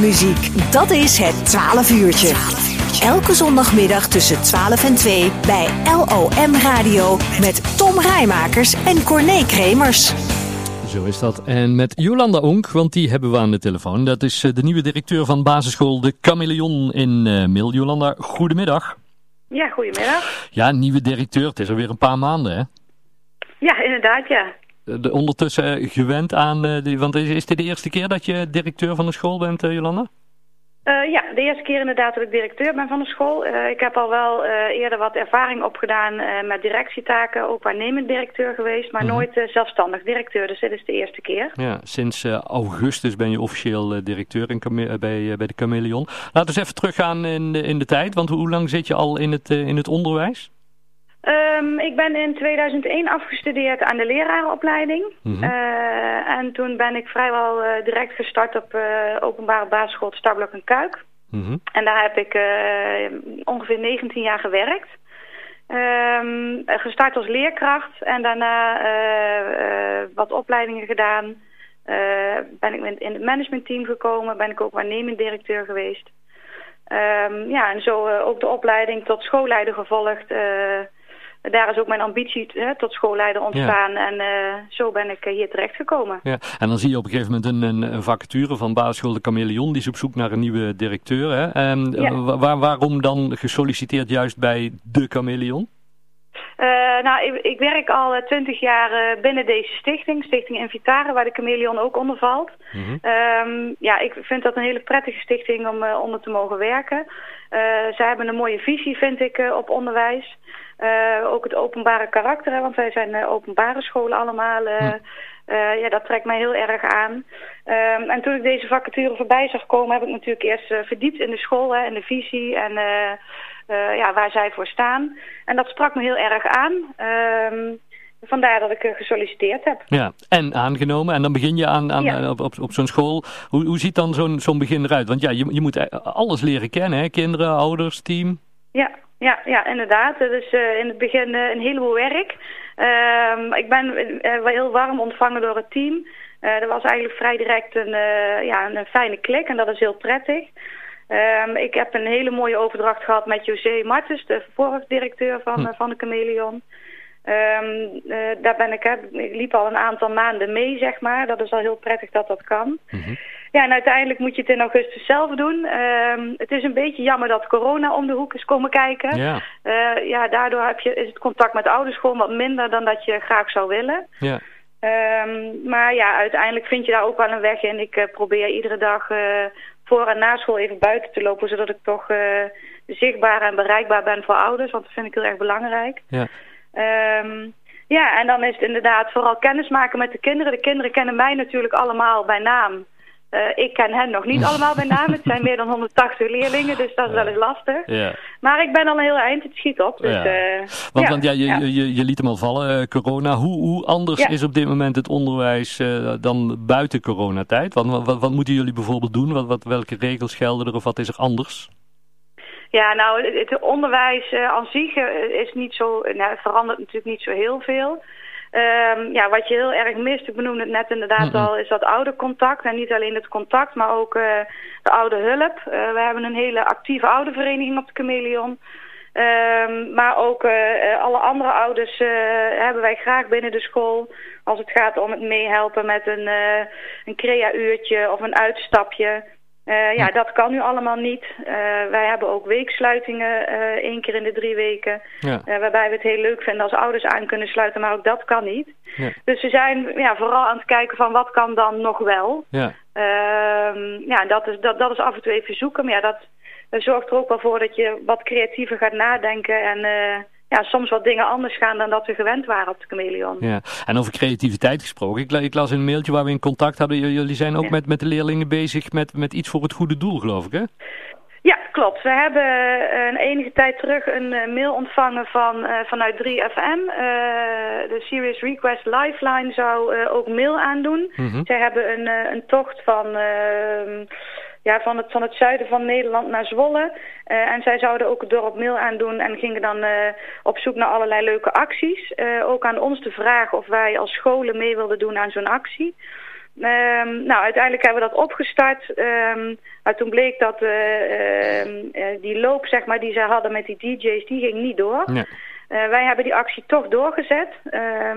muziek. Dat is het 12 uurtje. Elke zondagmiddag tussen 12 en 2 bij LOM Radio met Tom Rijmakers en Corné Kremers. Zo is dat. En met Jolanda Onk, want die hebben we aan de telefoon. Dat is eh, de nieuwe directeur van basisschool De Chameleon in uh, Mil. Jolanda, goedemiddag. Ja, goedemiddag. Ja, nieuwe directeur. Het is alweer een paar maanden, hè? Ja, inderdaad, ja. De, ondertussen gewend aan, die, want is, is dit de eerste keer dat je directeur van een school bent, Jolanda? Uh, ja, de eerste keer inderdaad dat ik directeur ben van de school. Uh, ik heb al wel uh, eerder wat ervaring opgedaan met directietaken, ook waarnemend directeur geweest, maar -hmm. nooit zelfstandig directeur. Dus dit is de eerste keer. Ja, sinds augustus ben je officieel directeur in, bij, bij de Chameleon. Laten we eens even teruggaan in de, in de tijd, want hoe lang zit je al in het, in het onderwijs? Um, ik ben in 2001 afgestudeerd aan de lerarenopleiding. Mm -hmm. uh, en toen ben ik vrijwel uh, direct gestart op uh, openbare basisschool Starblok en Kuik. Mm -hmm. En daar heb ik ongeveer 19 jaar gewerkt. Um, gestart als leerkracht en daarna wat opleidingen gedaan. ben ik in het managementteam gekomen, ben ik ook waarnemend directeur geweest. Um, ja, en zo ook de opleiding tot schoolleider gevolgd daar is ook mijn ambitie hè, tot schoolleider ontstaan. Ja. En uh, zo ben ik hier terechtgekomen. Ja. En dan zie je op een gegeven moment een, een, een vacature van basisschool De Chameleon. Die is op zoek naar een nieuwe directeur. Hè? En, ja. waar, waarom dan gesolliciteerd juist bij De Chameleon? Uh, nou, ik, ik, werk al twintig jaar uh, binnen deze stichting, Stichting Invitare, waar de Chameleon ook onder valt. Mm -hmm. um, ja, ik vind dat een hele prettige stichting om onder te mogen werken. zij hebben een mooie visie, vind ik, op onderwijs. ook het openbare karakter, hè, want wij zijn openbare scholen allemaal. Mm. Uh, ja, dat trekt mij heel erg aan. Um, en toen ik deze vacature voorbij zag komen, heb ik natuurlijk eerst uh, verdiept in de school hè, en de visie en uh, ja, waar zij voor staan. En dat sprak me heel erg aan. Um, vandaar dat ik gesolliciteerd heb. Ja, en aangenomen. En dan begin je aan, aan ja. op, op, op zo'n school. Hoe, hoe ziet dan zo'n zo'n begin eruit? Want ja, je, je moet alles leren kennen, hè? Kinderen, ouders, team. Ja, ja, ja inderdaad. Het is in het begin een heleboel werk. Um, ik ben uh, heel warm ontvangen door het team. Uh, er was eigenlijk vrij direct een, uh, ja, een fijne klik en dat is heel prettig. Um, ik heb een hele mooie overdracht gehad met José Martens, de vervolgdirecteur van, hm. van de Chameleon. Um, daar ben ik, ik liep al een aantal maanden mee, zeg maar. Dat is al heel prettig dat dat kan. Mm -hmm. Ja, en uiteindelijk moet je het in augustus zelf doen. Um, het is een beetje jammer dat corona om de hoek is komen kijken. Ja, uh, ja daardoor heb je, is het contact met de ouders gewoon wat minder dan dat je graag zou willen. Ja. Um, maar ja, uiteindelijk vind je daar ook wel een weg in. Ik uh, probeer iedere dag uh, voor en na school even buiten te lopen, zodat ik toch zichtbaar en bereikbaar ben voor ouders. Want dat vind ik heel erg belangrijk. Ja. Um, ja, en dan is het inderdaad vooral kennismaken met de kinderen. De kinderen kennen mij natuurlijk allemaal bij naam. Uh, ik ken hen nog niet allemaal bij naam. Het zijn meer dan 180 leerlingen, dus dat is wel eens lastig. Ja. Maar ik ben al een heel eind, het schiet op. Dus, ja. Uh, want, ja, want ja, je, je, je liet hem al vallen, uh, corona. Hoe, hoe anders is op dit moment het onderwijs dan buiten coronatijd? Want, wat, wat, moeten jullie bijvoorbeeld doen? Wat, wat, welke regels gelden er of wat is er anders? Ja, nou, het, het onderwijs aan zich is niet zo, nou, verandert natuurlijk niet zo heel veel. Um, ja, wat je heel erg mist, ik benoemde het net inderdaad mm al, is dat oudercontact. En niet alleen het contact, maar ook uh, de oude hulp. Uh, we hebben een hele actieve oudervereniging op de Chameleon. Um, maar ook uh, alle andere ouders hebben wij graag binnen de school. Als het gaat om het meehelpen met een, een crea-uurtje of een uitstapje. Uh, ja, dat kan nu allemaal niet. Uh, wij hebben ook weeksluitingen uh, één keer in de drie weken. Ja. waarbij we het heel leuk vinden als ouders aan kunnen sluiten, maar ook dat kan niet. Ja. Dus we zijn ja, vooral aan het kijken van wat kan dan nog wel. Ja, ehm, ja dat, is, dat, dat is af en toe even zoeken. Maar ja, dat, dat zorgt er ook wel voor dat je wat creatiever gaat nadenken en ja, soms wat dingen anders gaan dan dat we gewend waren op de Chameleon. Ja, en over creativiteit gesproken. Ik, ik las in een mailtje waar we in contact hadden. Jullie zijn ook ja. met, met de leerlingen bezig met, met iets voor het goede doel, geloof ik, hè? Ja, klopt. We hebben een enige tijd terug een uh, mail ontvangen van, uh, vanuit 3FM. Uh, de Serious Request Lifeline zou ook mail aandoen. Mm -hmm. Zij hebben een, een tocht van ehm, ja, van, het, van het zuiden van Nederland naar Zwolle. Uh, en zij zouden ook het dorp mail aandoen en gingen dan uh, op zoek naar allerlei leuke acties. Uh, ook aan ons de vraag of wij als scholen mee wilden doen aan zo'n actie. Ehm, nou, uiteindelijk hebben we dat opgestart. Um, maar toen bleek dat die loop, zeg maar, die ze hadden met die DJ's, die ging niet door. Wij hebben die actie toch doorgezet.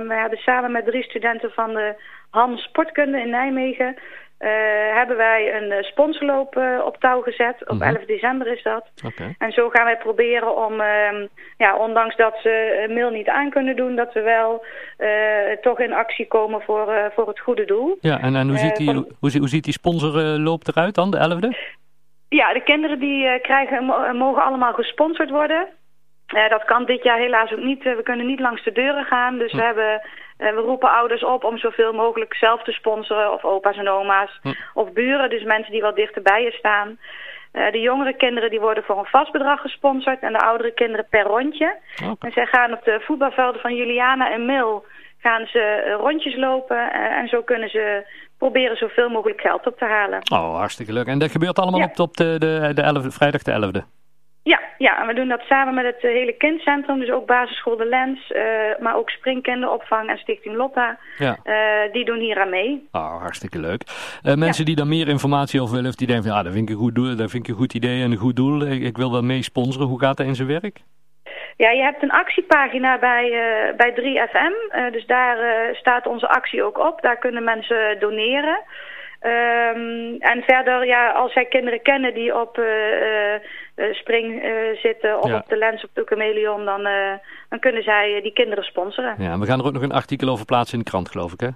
wij hebben samen met drie studenten van de Han Sportkunde in Nijmegen uh, hebben wij een eh, sponsorloop uh, op touw gezet. Op 11 mhm. december is dat. Okay. En zo gaan wij proberen om, uh, ja, ondanks dat ze mail niet aan kunnen doen, dat we wel toch in actie komen voor, voor het goede doel. Ja, en, en hoe, ziet die, hoe, hoe ziet die sponsorloop eruit dan, de 11e? Ja, de kinderen die krijgen, mogen allemaal gesponsord worden. dat kan dit jaar helaas ook niet. we kunnen niet langs de deuren gaan. Dus hm. we hebben we roepen ouders op om zoveel mogelijk zelf te sponsoren. Of opa's en oma's. Hm. Of buren, dus mensen die wat dichterbij je staan. Uh, de jongere kinderen die worden voor een vast bedrag gesponsord. En de oudere kinderen per rondje. En zij gaan op de voetbalvelden van Juliana en Mil gaan ze eh, rondjes lopen. Uh, en zo kunnen ze proberen zoveel mogelijk geld op te halen. Oh, hartstikke leuk. En dat gebeurt allemaal op, op de, de, de 11, vrijdag de 11e? Ja, en we doen dat samen met het eh, hele kindcentrum. Dus ook basisschool De Lens, uh, maar ook springkinderopvang en Stichting Lotta. Ja. Uh, die doen hier aan mee. Oh, hartstikke leuk. Uh, mensen die daar meer informatie over willen, of die denken van ja, dat vind ik een goed doel, dat vind ik een goed idee en een goed doel. Ik, ik wil wel mee sponsoren. Hoe gaat dat in zijn werk? Ja, je hebt een actiepagina bij, bij 3FM. dus daar staat onze actie ook op. Daar kunnen mensen doneren. Um, en verder, ja, als zij kinderen kennen die op uh, uh, spring uh, zitten of op de lens op de chameleon, dan, dan kunnen zij die kinderen sponsoren. Ja, en we gaan er ook nog een artikel over plaatsen in de krant, geloof ik, hè?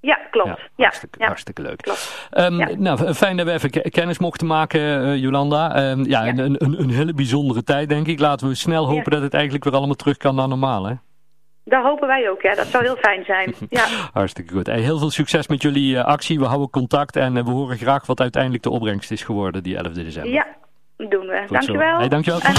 Ja, klopt. Ja, hartstikke, ja. hartstikke leuk. Klopt. Um, nou, fijn dat we even kennis mochten maken, Jolanda. Um, ja, Een, een, een hele bijzondere tijd, denk ik. Laten we snel hopen dat het eigenlijk weer allemaal terug kan naar normaal, hè? Dat hopen wij ook, ja. Dat zou heel fijn zijn. Ja. Hartstikke goed. heel veel succes met jullie uh, actie. We houden contact en uh, we horen graag wat uiteindelijk de opbrengst is geworden die 11 december. Ja, doen we. Goed dankjewel. Hey, dankjewel. En,